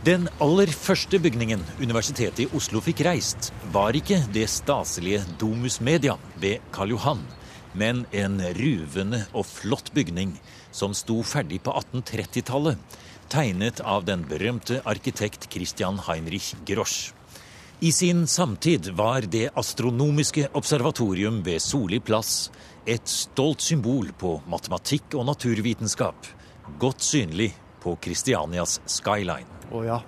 Den aller første bygningen Universitetet i Oslo fikk reist, var ikke det staselige Domus Media ved Karl Johan, men en ruvende og flott bygning som sto ferdig på 1830-tallet, tegnet av den berømte arkitekt Christian Heinrich Grosch. I sin samtid var det astronomiske observatorium ved Soli plass et stolt symbol på matematikk og naturvitenskap, godt synlig på Kristianias skyline. Å ja.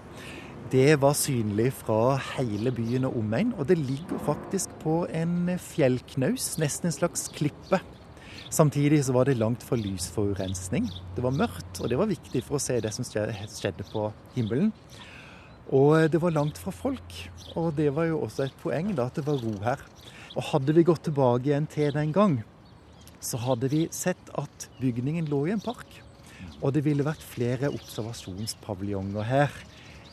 Det var synlig fra hele byen og omegn, og det ligger faktisk på en fjellknaus, nesten en slags klippe. Samtidig så var det langt fra lysforurensning. Det var mørkt, og det var viktig for å se det som skjedde på himmelen. Og det var langt fra folk, og det var jo også et poeng da, at det var ro her. Og hadde vi gått tilbake igjen til den gang, så hadde vi sett at bygningen lå i en park. Og det ville vært flere observasjonspaviljonger her.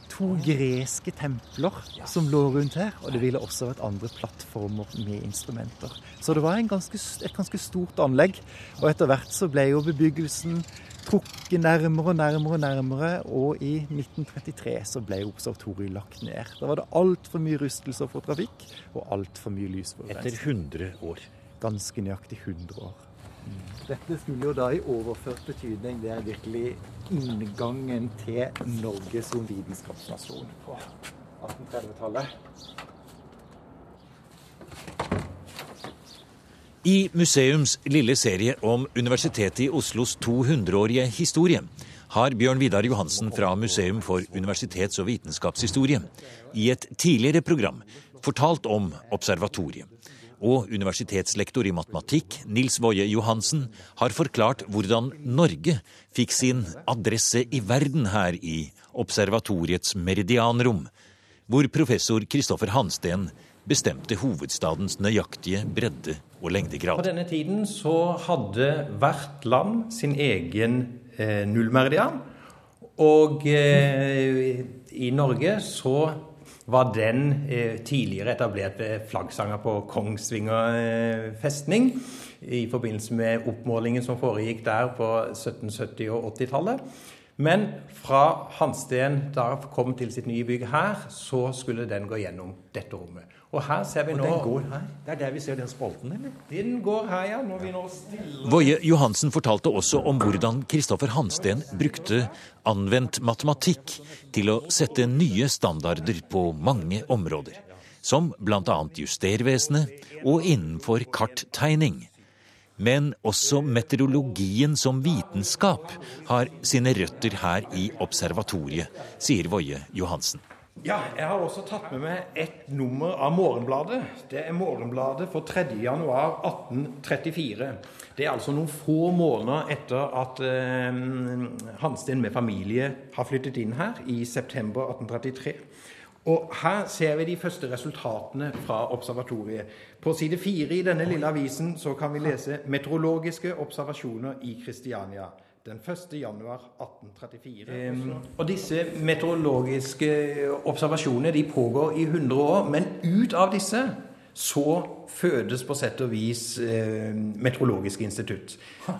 To greske templer som lå rundt her, og det ville også vært andre plattformer med instrumenter. Så det var ganske, et ganske stort anlegg. Og etter hvert så ble jo bebyggelsen trukket nærmere og nærmere og nærmere, og i 1933 så ble observatoriet lagt ned. Da var det altfor mye rystelser for trafikk og altfor mye lysforurensning. Etter 100 år. Ganske nøyaktig 100 år. Dette skulle jo da i overført betydning Det er virkelig inngangen til Norge som vitenskapsnasjon på 1830-tallet. I museums lille serie om Universitetet i Oslos 200-årige historie har Bjørn Vidar Johansen fra Museum for universitets- og vitenskapshistorie i et tidligere program fortalt om observatoriet. Og universitetslektor i matematikk Nils Woie Johansen har forklart hvordan Norge fikk sin adresse i verden her i observatoriets meridianrom, hvor professor Kristoffer Hansten bestemte hovedstadens nøyaktige bredde og lengdegrad. På denne tiden så hadde hvert land sin egen eh, nullmeridian. Og eh, i Norge så var den eh, tidligere etablert ved flaggsanger på Kongsvinger eh, festning i forbindelse med oppmålingen som foregikk der på 1770- og 80-tallet. Men fra Hansten da kom til sitt nye bygg her, så skulle den gå gjennom dette rommet. Og her ser vi nå Og den går her? Det er der vi ser den spalten, eller? Den går her, ja. Når vi nå stiller Voie Johansen fortalte også om hvordan Kristoffer Hansten brukte anvendt matematikk til å sette nye standarder på mange områder. Som bl.a. justervesenet og innenfor karttegning. Men også meteorologien som vitenskap har sine røtter her i observatoriet, sier Voie Johansen. Ja, jeg har også tatt med meg et nummer av Morgenbladet. Det er Morgenbladet for 3. januar 1834. Det er altså noen få måneder etter at eh, Hansten med familie har flyttet inn her, i september 1833. Og Her ser vi de første resultatene fra observatoriet. På side fire i denne lille avisen så kan vi lese 'Meteorologiske observasjoner i Kristiania' den 1. januar 1834. Um, og disse meteorologiske observasjonene de pågår i 100 år, men ut av disse så fødes på sett og vis eh, Meteorologisk institutt.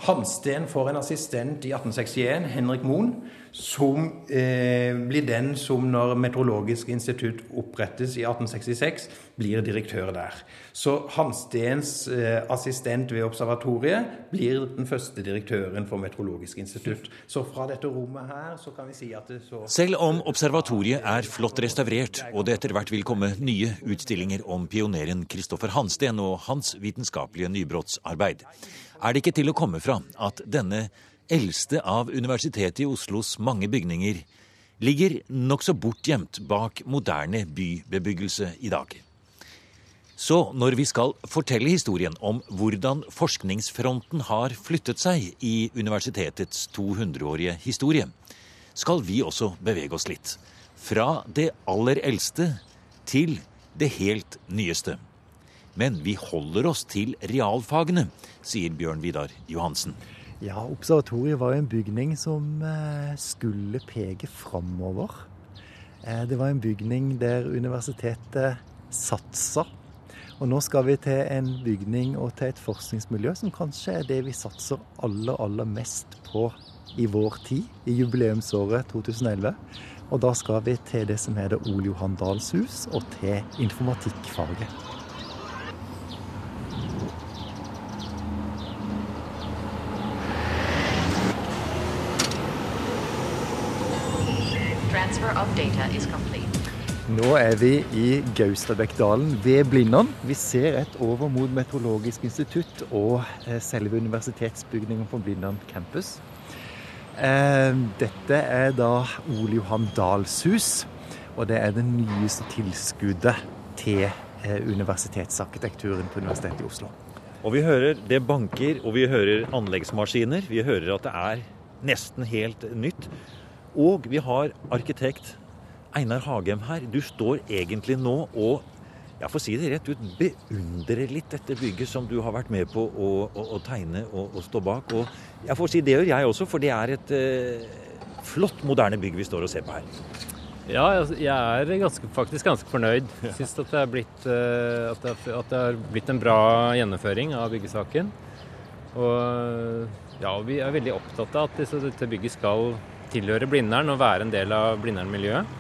Hansten får en assistent i 1861, Henrik Moen, som eh, blir den som når Meteorologisk institutt opprettes i 1866, blir direktør der. Så Hansteens eh, assistent ved observatoriet blir den første direktøren for Meteorologisk institutt. Så fra dette rommet her så kan vi si at det så Selv om observatoriet er flott restaurert, og det etter hvert vil komme nye utstillinger om pioneren Kristoffer Hansten og hans vitenskapelige nybrottsarbeid, er det ikke til å komme fra at denne eldste av Universitetet i Oslos mange bygninger ligger nokså bortgjemt bak moderne bybebyggelse i dag. Så når vi skal fortelle historien om hvordan forskningsfronten har flyttet seg i universitetets 200-årige historie, skal vi også bevege oss litt. Fra det aller eldste til det helt nyeste. Men vi holder oss til realfagene, sier Bjørn Vidar Johansen. Ja, Observatoriet var en bygning som eh, skulle peke framover. Eh, det var en bygning der universitetet satsa. Og nå skal vi til en bygning og til et forskningsmiljø som kanskje er det vi satser aller, aller mest på i vår tid, i jubileumsåret 2011. Og da skal vi til det som heter Ole Johan Dahls hus, og til informatikkfaget. Transfer of data is complete. Nå er vi i Gaustabækkdalen ved Blindern. Vi ser rett over mot Meteorologisk institutt og eh, selve universitetsbygningen på Blindern campus. Eh, dette er da Ole Johan Dahls hus, og det er det nyeste tilskuddet til eh, universitetsarkitekturen på Universitetet i Oslo. Og vi hører det banker, og vi hører anleggsmaskiner. Vi hører at det er nesten helt nytt. Og vi har arkitekt Einar Hagem her. Du står egentlig nå og jeg får si det rett ut, beundrer litt dette bygget som du har vært med på å, å, å tegne og, å stå bak. Og jeg får si det gjør jeg også, for det er et eh, flott, moderne bygg vi står og ser på her. Ja, jeg er ganske, faktisk ganske fornøyd. Jeg syns at, det er blitt, eh, at, det, at det har blitt en bra gjennomføring av byggesaken. Og ja, vi er veldig opptatt av at dette bygget skal tilhøre Blindern og være en del av Blindern-miljøet.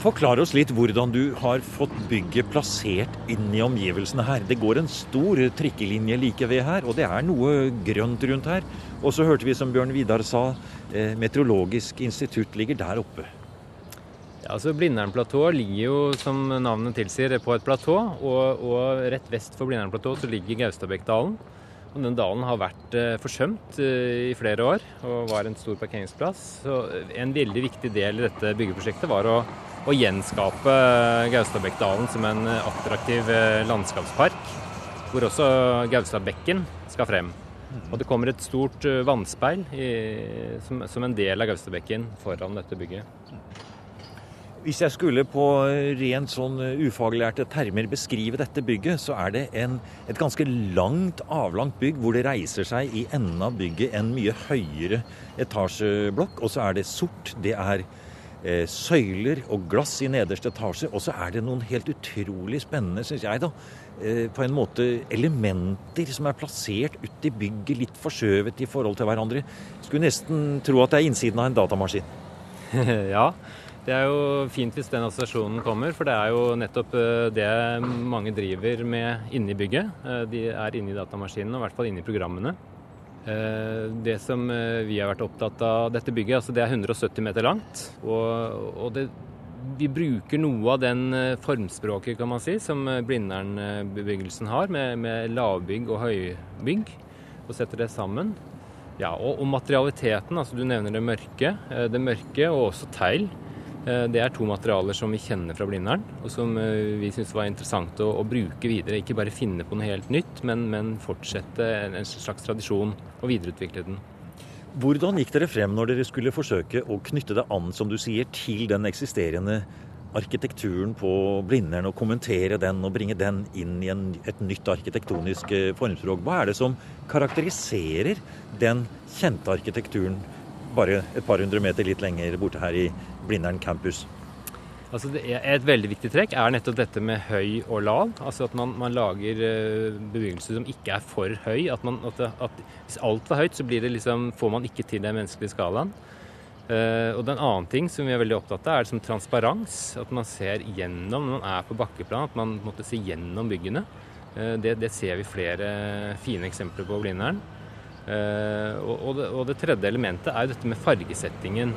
Forklar oss litt hvordan du har fått bygget plassert inn i omgivelsene her. Det går en stor trikkelinje like ved her, og det er noe grønt rundt her. Og så hørte vi som Bjørn Vidar sa, eh, Meteorologisk institutt ligger der oppe. Ja, altså Blindernplatået ligger jo, som navnet tilsier, på et platå. Og, og rett vest for Blindernplatået så ligger Gaustabækkdalen. Og den dalen har vært eh, forsømt eh, i flere år og var en stor parkeringsplass. Så en veldig viktig del i dette byggeprosjektet var å å gjenskape Gaustabækkdalen som en attraktiv eh, landskapspark, hvor også Gaustabekken skal frem. Og det kommer et stort eh, vannspeil i, som, som, en del av Gaustabekken foran dette bygget. Hvis jeg skulle på rent sånn ufaglærte termer beskrive dette bygget, så er det en, et ganske langt, avlangt bygg hvor det reiser seg i enden av bygget en mye høyere etasjeblokk. Og så er det sort. Det er eh, søyler og glass i nederste etasje. Og så er det noen helt utrolig spennende, syns jeg, da, eh, på en måte elementer som er plassert uti bygget, litt forskjøvet i forhold til hverandre. Skulle nesten tro at det er innsiden av en datamaskin. ja. Det er jo fint hvis den assosiasjonen kommer, for det er jo nettopp eh, det mange driver med inni bygget. Eh, de er inni datamaskinene, og i hvert fall inni programmene. Eh, det som vi har vært opptatt av dette bygget, altså det er 170 meter langt. Og, og det, vi bruker noe av den formspråket kan man si, som Blindern-bebyggelsen har, med, med, lavbygg og høybygg, og setter det sammen. Ja, og, og materialiteten, altså du nevner det mørke. Det mørke og også tegl det er to materialer som vi kjenner fra Blindern, og som eh, vi syntes var interessant å, å, bruke videre. Ikke bare finne på noe helt nytt, men, men fortsette en, en, slags tradisjon og videreutvikle den. Hvordan gikk dere frem når dere skulle forsøke å knytte det an, som du sier, til den eksisterende arkitekturen på Blindern, og kommentere den og bringe den inn i en, et nytt arkitektonisk eh, formspråk? Hva er det som karakteriserer den kjente arkitekturen bare et par hundre meter litt lenger borte her i Blindern campus? Altså Et veldig viktig trekk er nettopp dette med høy og lav. Altså At man, man lager bebyggelser som ikke er for høy. At, man, at, at Hvis alt var høyt, så liksom, får man ikke til den menneskelige skalaen. Uh, og den annen ting som vi er veldig opptatt av, er liksom transparens. At man ser gjennom når man er på bakkeplan. At man måtte se gjennom byggene. Uh, det, det, ser vi flere fine eksempler på Blindern. Uh, og, det, og, det, tredje elementet er jo dette med fargesettingen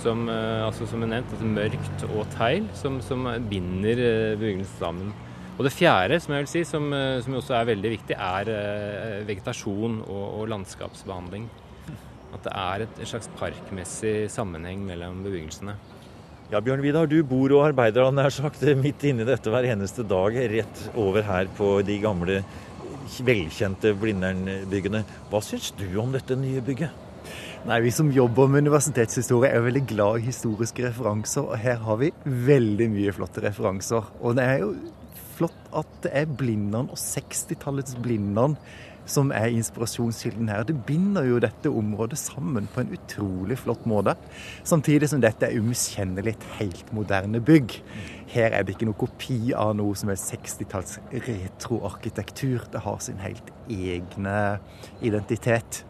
som, eh, altså som nevnt, altså mørkt og tegl, som, som binder eh, sammen. Og det fjerde, som jeg vil si, som, eh, som også er veldig viktig, er vegetasjon og, og, landskapsbehandling. At det er et, et slags parkmessig sammenheng mellom bebyggelsene. Ja, Bjørn Vidar, du bor og arbeider nær sagt midt inni dette hver eneste dag, rett over her på de gamle, velkjente Blindern-byggene. Hva syns du om dette nye bygget? Nei, Vi som jobber med universitetshistorie er veldig glad i historiske referanser, og her har vi veldig mye flotte referanser. Og det er jo flott at det er Blindern og 60-tallets Blindern som er inspirasjonskilden her. Det binder jo dette området sammen på en utrolig flott måte. Samtidig som dette er umiskjennelig et helt moderne bygg. Her er det ikke noe kopi av noe som er 60-talls retroarkitektur. Det har sin helt egne identitet.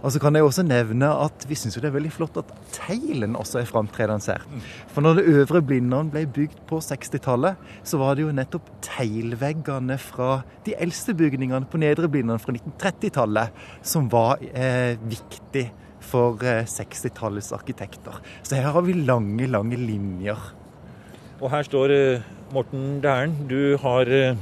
Og så kan jeg også nevne at vi syns det er veldig flott at teilen også er framtredende her. For når det øvre Blindern ble bygd på 60-tallet, så var det jo nettopp teglveggene fra de eldste bygningene på nedre Blindern fra 1930-tallet som var eh, viktig for eh, 60-tallets arkitekter. Så her har vi lange, lange linjer. Og her står eh, Morten Dæren. Du har eh,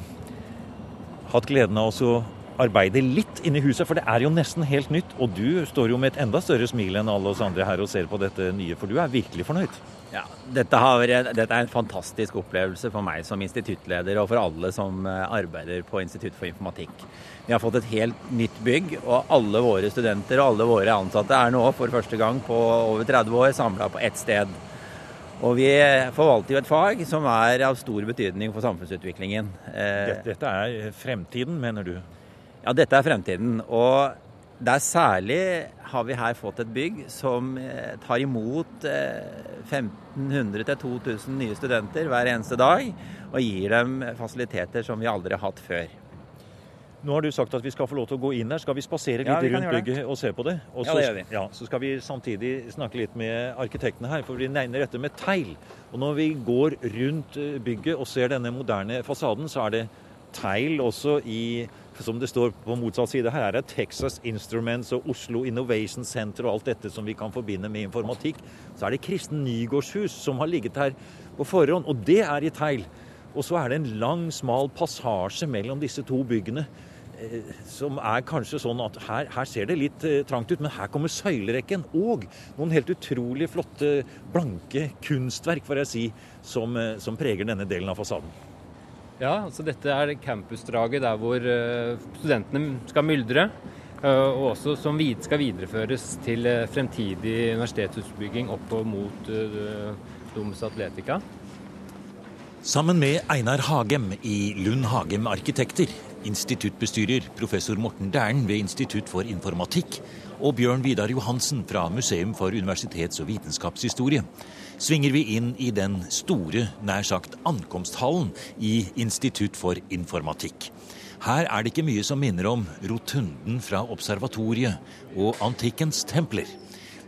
hatt gleden av å arbeide litt inne i huset, for det er jo nesten helt nytt. Og du står jo med et enda større smil enn alle oss andre her og ser på dette nye, for du er virkelig fornøyd. Ja, dette, har, dette, er en fantastisk opplevelse for meg som instituttleder og for alle som eh, arbeider på Institutt for informatikk. Vi har fått et helt nytt bygg, og alle våre studenter og alle våre ansatte er nå for første gang på over 30 år samla på ett sted. Og vi forvalter jo et fag som er av stor betydning for samfunnsutviklingen. Eh, dette er fremtiden, mener du? Ja, dette er fremtiden. Og det er særlig har vi her fått et bygg som eh, tar imot 1500-2000 eh, nye studenter hver eneste dag, og gir dem fasiliteter som vi aldri har hatt før. Nå har du sagt at vi skal få lov til å gå inn her. Skal vi spasere litt ja, vi rundt bygget og se på det? Og ja, det gjør vi. Ja, så skal vi samtidig snakke litt med arkitektene her, for vi nevner dette med teil. Og når vi går rundt eh, bygget og ser denne moderne fasaden, så er det teil også i som det står på motsatt side her, er det Texas Instruments og Oslo Innovation Center og alt dette som vi kan forbinde med informatikk. Så er det Kristen Nygårdshus som har ligget her på forhånd, og det er i Teil. Og så er det en lang, smal passasje mellom disse to byggene. Eh, som er kanskje sånn at her, her ser det litt eh, trangt ut, men her kommer søylerekken. Og noen helt utrolig flotte, blanke kunstverk, får jeg si, som, eh, som preger denne delen av fasaden. Ja, så dette er campusdraget der hvor studentene skal myldre. Og også som skal videreføres til fremtidig universitetsutbygging opp mot Doms Atletica. Sammen med Einar Hagem i Lund Hagem Arkitekter, instituttbestyrer professor Morten Dæren ved Institutt for informatikk og Bjørn Vidar Johansen fra Museum for universitets- og vitenskapshistorie svinger vi inn i den store, nær sagt ankomsthallen i Institutt for informatikk. Her er det ikke mye som minner om rotunden fra observatoriet og antikkens templer.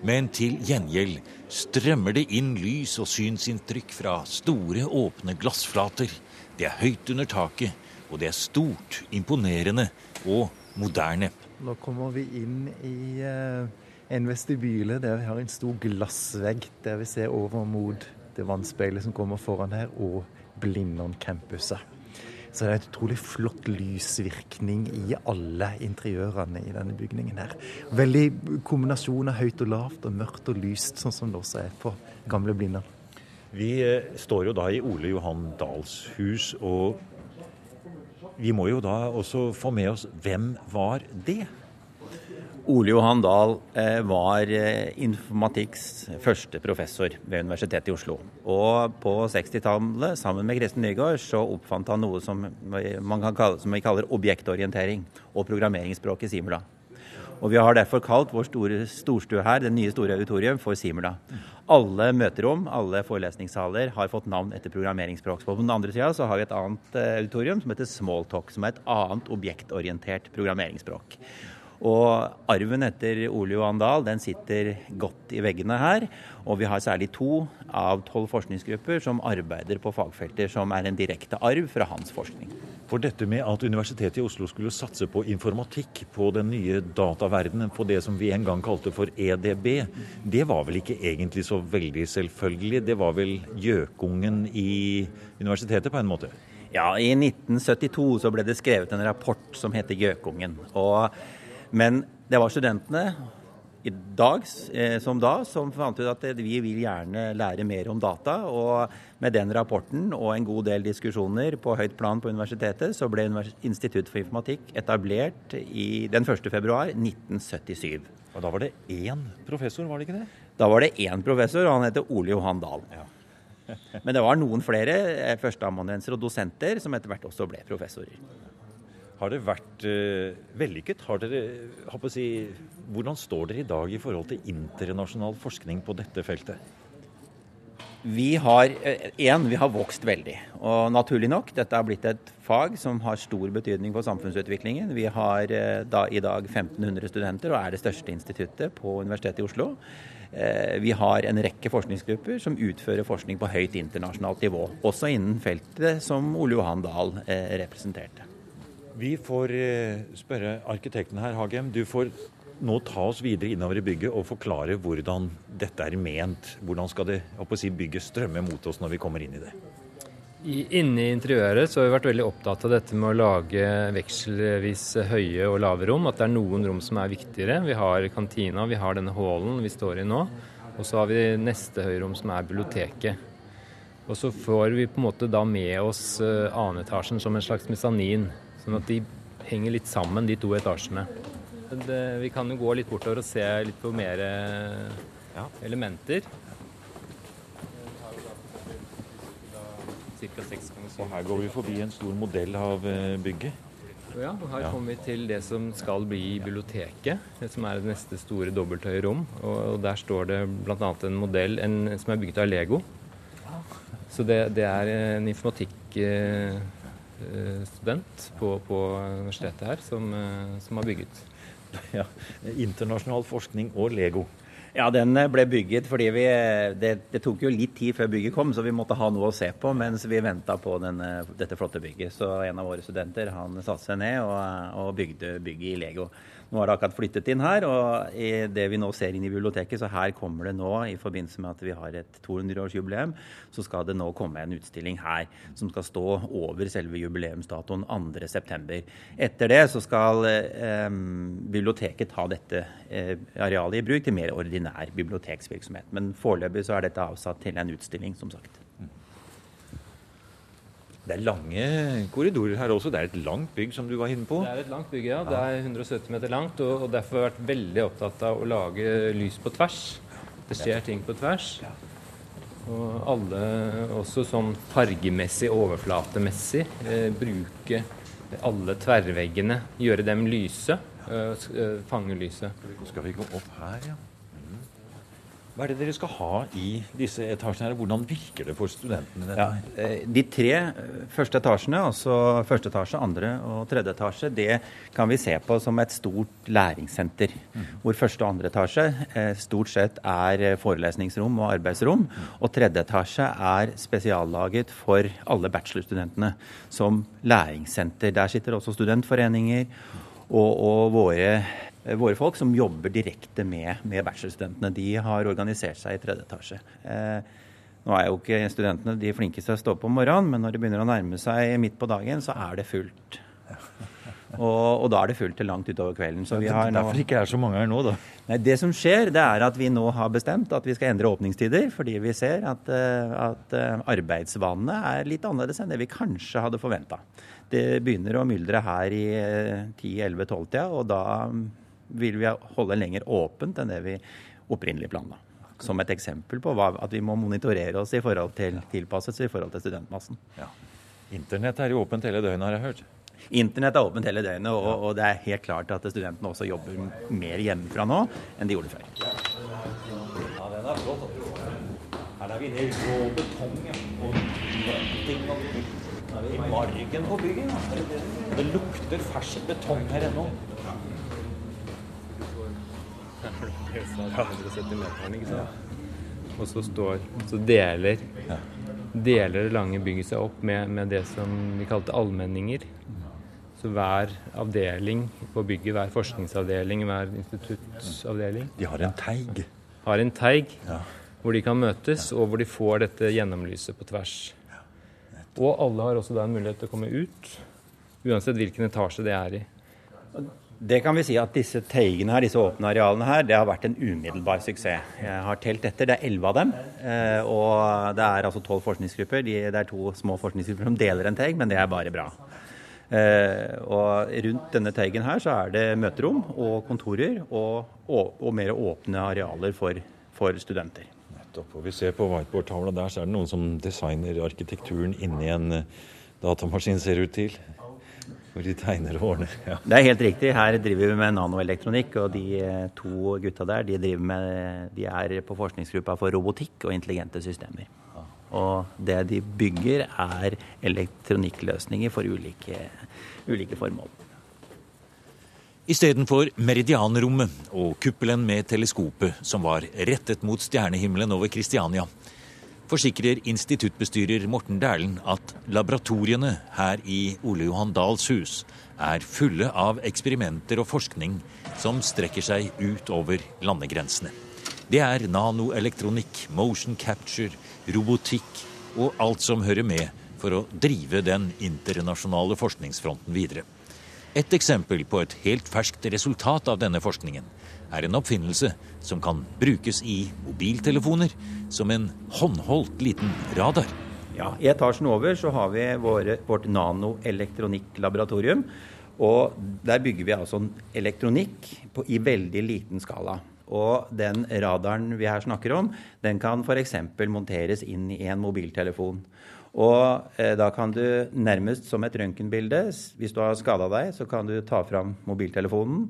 Men til gjengjeld strømmer det inn lys og synsinntrykk fra store, åpne glassflater. Det er høyt under taket, og det er stort, imponerende og moderne. Nå kommer vi inn i uh en vestibyle der vi har en stor glassvegg der vi ser over mot det vannspeilet som kommer foran her, og Blindern campuset. Så det er en utrolig flott lysvirkning i alle interiørene i denne bygningen her. Veldig kombinasjon av høyt og lavt og mørkt og lyst, sånn som det også er på gamle Blindern. Vi eh, står jo da i Ole Johan Dahls hus, og vi må jo da også få med oss hvem var det? Ole Johan Dahl eh, var eh, informatikks første professor ved Universitetet i Oslo. Og på 60-tallet, sammen med Kristen Nygaard, så oppfant han noe som, kalle, som vi kaller objektorientering og programmeringsspråket Simula. Og Vi har derfor kalt vår store storstue her, det nye store auditorium, for Simula. Alle møterom, alle forelesningssaler har fått navn etter programmeringsspråk. På den andre sida har vi et annet eh, auditorium som heter Smalltalk, som er et annet objektorientert programmeringsspråk. Og arven etter Ole Johan Dahl den sitter godt i veggene her. Og vi har særlig to av tolv forskningsgrupper som arbeider på fagfelter som er en direkte arv fra hans forskning. For dette med at Universitetet i Oslo skulle satse på informatikk, på den nye dataverdenen, på det som vi en gang kalte for EDB, det var vel ikke egentlig så veldig selvfølgelig? Det var vel gjøkungen i universitetet på en måte? Ja, i 1972 så ble det skrevet en rapport som heter Gjøkungen. Og men det var studentene i dag eh, som da som fant ut at vi vil gjerne lære mer om data. Og med den rapporten og en god del diskusjoner på høyt plan på universitetet, så ble Institutt for informatikk etablert i den 1. februar 1977. Og da var det én professor, var det ikke det? Da var det én professor, og han heter Ole Johan Dahl. Ja. Men det var noen flere eh, førsteamanuenser og dosenter som etter hvert også ble professorer. Har det vært uh, vellykket? Dere, si, hvordan står dere i dag i forhold til internasjonal forskning på dette feltet? Vi har, en, vi har vokst veldig. Og naturlig nok, dette har blitt et fag som har stor betydning for samfunnsutviklingen. Vi har da, i dag 1500 studenter og er det største instituttet på Universitetet i Oslo. Vi har en rekke forskningsgrupper som utfører forskning på høyt internasjonalt nivå. Også innen feltet som Ole Johan Dahl representerte. Vi får spørre arkitekten her, Hagem. Du får nå ta oss videre innover i bygget og forklare hvordan dette er ment. Hvordan skal det si, bygget strømme mot oss når vi kommer inn i det? Inne i interiøret så har vi vært veldig opptatt av dette med å lage vekselvis høye og lave rom. At det er noen rom som er viktigere. Vi har kantina, vi har denne hallen vi står i nå. Og så har vi neste høyrom som er biblioteket. Og så får vi på en måte da med oss annen etasjen som en slags mesanin. Sånn at de henger litt sammen, de to etasjene. Det, vi kan jo gå litt bortover og se litt på mer ja. elementer. Og her går vi forbi en stor modell av eh, bygget. Ja, og her ja. kommer vi til det som skal bli biblioteket, det som er det neste store dobbelthøye rom. Og, og der står det bl.a. en modell en, som er bygget av Lego. Så det, det er en informatikk... eh, på, på, universitetet her som, eh, som har bygget. Ja, internasjonal forskning og Lego. Ja, den eh, ble bygget fordi vi det, det, tok jo litt tid før bygget kom, så vi måtte ha noe å se på mens vi venta på denne, dette flotte bygget. Så en av våre studenter han satte seg ned og, og bygde bygget i Lego. Nå har det akkurat flyttet inn her, og i det vi nå ser inn i biblioteket, så her kommer det nå, i forbindelse med at vi har et 200-årsjubileum, så skal det nå komme en utstilling her som skal stå over selve jubileumsdatoen 2.9. Etter det så skal eh, biblioteket ta dette eh, arealet i bruk til mer ordinær biblioteksvirksomhet. Men foreløpig så er dette avsatt til en utstilling, som sagt. Det er lange korridorer her også. Det er et langt bygg som du var inne på? Det er et langt bygg, ja. Det er 170 meter langt. Og, og derfor har jeg vært veldig opptatt av å lage lys på tvers. Det skjer ting på tvers. Og alle også sånn fargemessig, overflatemessig, eh, bruke alle tverrveggene. Gjøre dem lyse. Eh, eh fange lyset. Skal vi gå opp her, ja? Hva er det dere skal ha i disse etasjene? her? Hvordan virker det for studentene? Ja, eh, de tre eh, første etasjene, altså første etasje, andre og tredje etasje, det kan vi se på som et stort læringssenter. Mm. Hvor første og andre etasje eh, stort sett er forelesningsrom og arbeidsrom. Mm. Og tredje etasje er spesiallaget for alle bachelorstudentene som læringssenter. Der sitter også studentforeninger og, og våre våre folk som jobber direkte med, med bachelorstudentene. De har organisert seg i tredje etasje. Eh, nå er jo ikke studentene de flinkeste til å stå opp om morgenen, men når det begynner å nærme seg midt på dagen, så er det fullt. Og, og da er det fullt til langt utover kvelden. Så vi har nå... Derfor ikke er så mange her nå, da? Nei, Det som skjer, det er at vi nå har bestemt at vi skal endre åpningstider, fordi vi ser at, eh, at eh, arbeidsvanene er litt annerledes enn det vi kanskje hadde forventa. Det begynner å myldre her i 10-11-12-tida, og da vil vi holde lenger åpent enn det vi opprinnelig planla. Som et eksempel på hva, at vi må monitorere oss i forhold til tilpasset i forhold til studentmassen. Ja. Internett er jo åpent hele døgnet, har jeg hørt? Internett er åpent hele døgnet, og, og, det er helt klart at studentene også jobber mer hjemmefra nå enn de gjorde før. Ja, den er flott. Her er vi inne i rå betong og ting og i margen på bygget. Det lukter fersk betong her ennå. Ja. 170 meteren, ikke sant? Og så står Så deler deler det lange bygget seg opp med, med det som vi kalte allmenninger. Så hver avdeling på bygget, hver forskningsavdeling, hver instituttsavdeling De har en teig? Har en teig ja. hvor de kan møtes, og hvor de får dette gjennomlyset på tvers. Og alle har også da en mulighet til å komme ut, uansett hvilken etasje det er i. Det kan vi si at disse teigene her, disse åpne arealene her, det har vært en umiddelbar suksess. Jeg har telt etter, det er elleve av dem. Eh, og det er altså tolv forskningsgrupper. det er to små forskningsgrupper som deler en teig, men det er bare bra. Eh, og rundt denne teigen her så er det møterom og kontorer og, og, og mer åpne arealer for, for studenter. Nettopp. Og vi ser på whiteboard-tavla der, så er det noen som designer arkitekturen inni en datamaskin, ser ut til. Hvor de tegner og ordner. Ja. Det er helt riktig. Her driver vi med nanoelektronikk. Og de eh, to gutta der de, med, de er på forskningsgruppa for robotikk og intelligente systemer. Og det de bygger, er elektronikkløsninger for ulike, ulike formål. Istedenfor meridianrommet og kuppelen med teleskopet som var rettet mot stjernehimmelen over Kristiania, forsikrer instituttbestyrer Morten Dæhlen at laboratoriene her i Ole Johan Dahls hus er fulle av eksperimenter og forskning som strekker seg utover landegrensene. Det er nanoelektronikk, motion capture, robotikk og alt som hører med for å drive den internasjonale forskningsfronten videre. Et eksempel på et helt ferskt resultat av denne forskningen er en oppfinnelse som kan brukes i mobiltelefoner som en håndholdt liten radar. Ja, I etasjen over så har vi våre, vårt nanoelektronikklaboratorium. Og der bygger vi altså elektronikk på, i veldig liten skala. Og den radaren vi her snakker om, den kan f.eks. monteres inn i en mobiltelefon. Og eh, da kan du nærmest som et røntgenbilde, hvis du har skada deg, så kan du ta fram mobiltelefonen,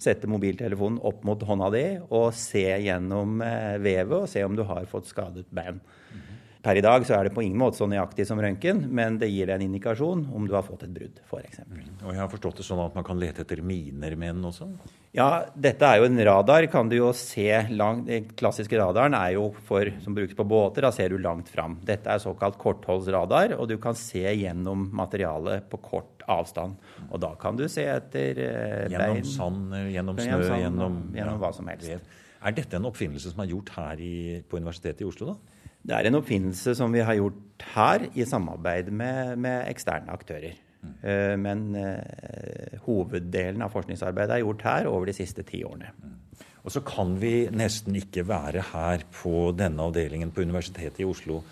sette mobiltelefonen opp mot hånda di og se gjennom eh, vevet og se om du har fått skadet bein. Per i dag så er det på ingen måte så nøyaktig som røntgen, men det gir deg en indikasjon om du har fått et brudd, f.eks. Og jeg har forstått det sånn at man kan lete etter miner med den også? Ja, dette er jo en radar. kan du jo se langt, Den klassiske radaren er jo for, som brukes på båter. Da ser du langt fram. Dette er såkalt kortholdsradar, og du kan se gjennom materialet på kort avstand. Og da kan du se etter eh, Gjennom bein, sand, gjennom snø, gjennom, sand, gjennom, gjennom hva som helst. Er dette en oppfinnelse som er gjort her i, på Universitetet i Oslo, da? Det er en oppfinnelse som vi har gjort her i samarbeid med, med eksterne aktører. Eh, Men eh, hoveddelen av forskningsarbeidet er gjort her over de siste ti årene. Og så kan vi nesten ikke være her på denne avdelingen på Universitetet i Oslo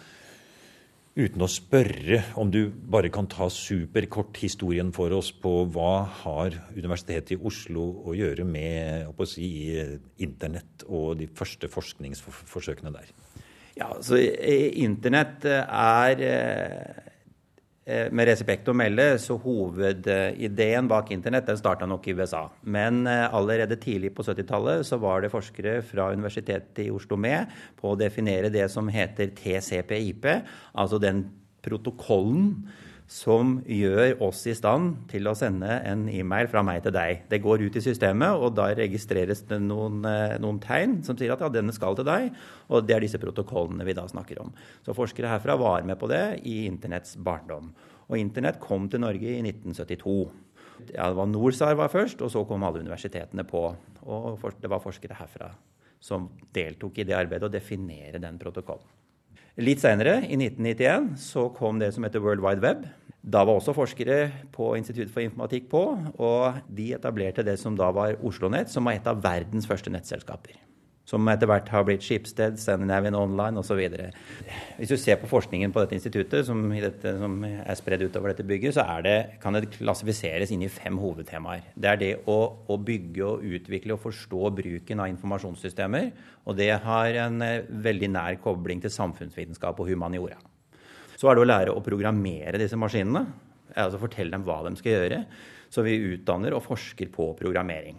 uten å spørre om du bare kan ta superkort historien for oss på hva har Universitetet i Oslo å gjøre med å si, internett og de første forskningsforsøkene der? Ja, så eh, Internett er eh, eh, med respekt å melde, så hovedideen bak internett den starta nok i USA. Men eh, allerede tidlig på 70-tallet så var det forskere fra Universitetet i Oslo med på å definere det som heter TCP/IP, altså den protokollen som gjør oss i stand til å sende en e-mail fra meg til deg. Det går ut i systemet, og da registreres det noen, eh, noen tegn som sier at ja, denne skal til deg. Og det er disse protokollene vi da snakker om. Så forskere herfra var med på det i internetts barndom. Og internett kom til Norge i 1972. Ja, det var NorSAR var først, og så kom alle universitetene på. Og det var forskere herfra som deltok i det arbeidet å definere den protokollen. Litt senere, i 1991, så kom det som heter World Wide Web. Da var også forskere på Institutt for informatikk på, og de etablerte det som da var OsloNet, som var et av verdens første nettselskaper. Som etter hvert har blitt Schibsted, Scandinavian Online osv. Hvis du ser på forskningen på dette instituttet, som, dette, som er spredd utover dette bygget, så det, kan det klassifiseres inn i fem hovedtemaer. Det er det å, å, bygge og utvikle og forstå bruken av informasjonssystemer. Og det har en eh, veldig nær kobling til samfunnsvitenskap og humaniora. Så er det å lære å programmere disse maskinene. Altså fortelle dem hva de skal gjøre. Så vi utdanner og forsker på programmering.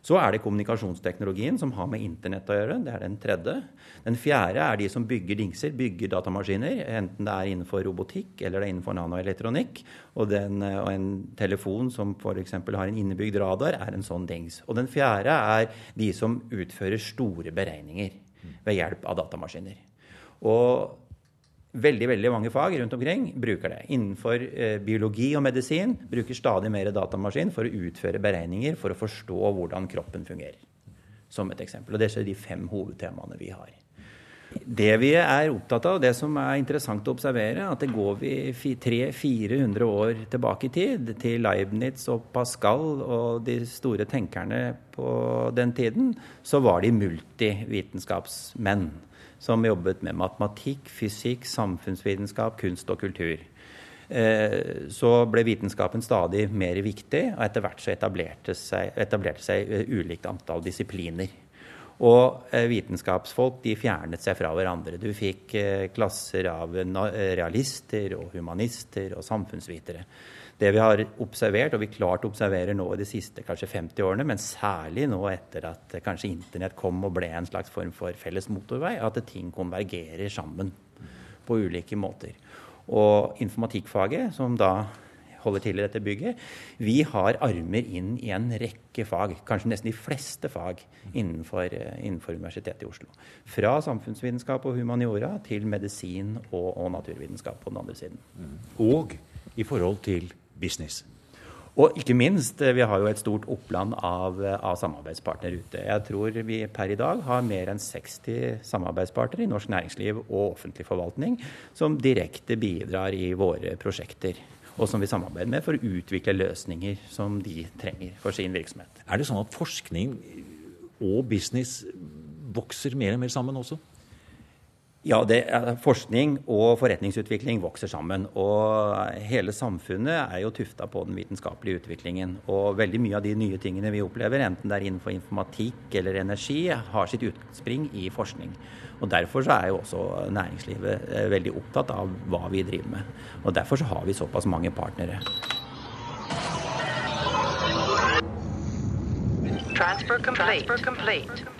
Så er det kommunikasjonsteknologien som har med internett å gjøre. Det er den tredje. Den fjerde er de som bygger dingser, bygger datamaskiner. Enten det er innenfor robotikk eller det er innenfor nanoelektronikk. Og, den, og en telefon som f.eks. har en innebygd radar, er en sånn dings. Og den fjerde er de som utfører store beregninger ved hjelp av datamaskiner. Og Veldig veldig mange fag rundt omkring bruker det. Innenfor eh, biologi og medisin bruker stadig mer datamaskin for å utføre beregninger for å forstå hvordan kroppen fungerer. Som et eksempel. Og Det er de fem hovedtemaene vi har. Det vi er opptatt av, og det som er interessant å observere, at det går vi 300-400 år tilbake i tid, til Leibniz og Pascal og de store tenkerne på den tiden, så var de multivitenskapsmenn som jobbet med matematikk, fysikk, samfunnsvitenskap, kunst og kultur. Eh, så ble vitenskapen stadig mer viktig, og etter hvert så etablerte seg, etablerte seg eh, ulikt antall disipliner. Og eh, vitenskapsfolk de fjernet seg fra hverandre. Du fikk klasser av realister og humanister og samfunnsvitere. Det vi har observert, og vi klart observerer nå i de siste kanskje 50 årene, men særlig nå etter at kanskje internett kom og ble en slags form for felles motorvei, at ting konvergerer sammen på ulike måter. Og informatikkfaget, som da holder til i dette bygget, vi har armer inn i en rekke fag, kanskje nesten de fleste fag innenfor, eh, innenfor Universitetet i Oslo. Fra samfunnsvitenskap og humaniora til medisin og, og naturvitenskap på den andre siden. Og i forhold til business. Og ikke minst, eh, vi har jo et stort oppland av, eh, av, samarbeidspartnere ute. Jeg tror vi per i dag har mer enn 60 samarbeidspartnere i norsk næringsliv og offentlig forvaltning som direkte bidrar i våre prosjekter. Og som vi samarbeider med for å utvikle løsninger som de trenger for sin virksomhet. Er det sånn at forskning og business vokser mer og mer sammen også? Ja, det, Forskning og forretningsutvikling vokser sammen. Og hele samfunnet er jo tufta på den vitenskapelige utviklingen. Og veldig mye av de nye tingene vi opplever, enten det er innenfor informatikk eller energi, har sitt utspring i forskning. Og Derfor så er jo også næringslivet eh, veldig opptatt av hva vi driver med. Og Derfor så har vi såpass mange partnere. Transfer complete. Transfer complete.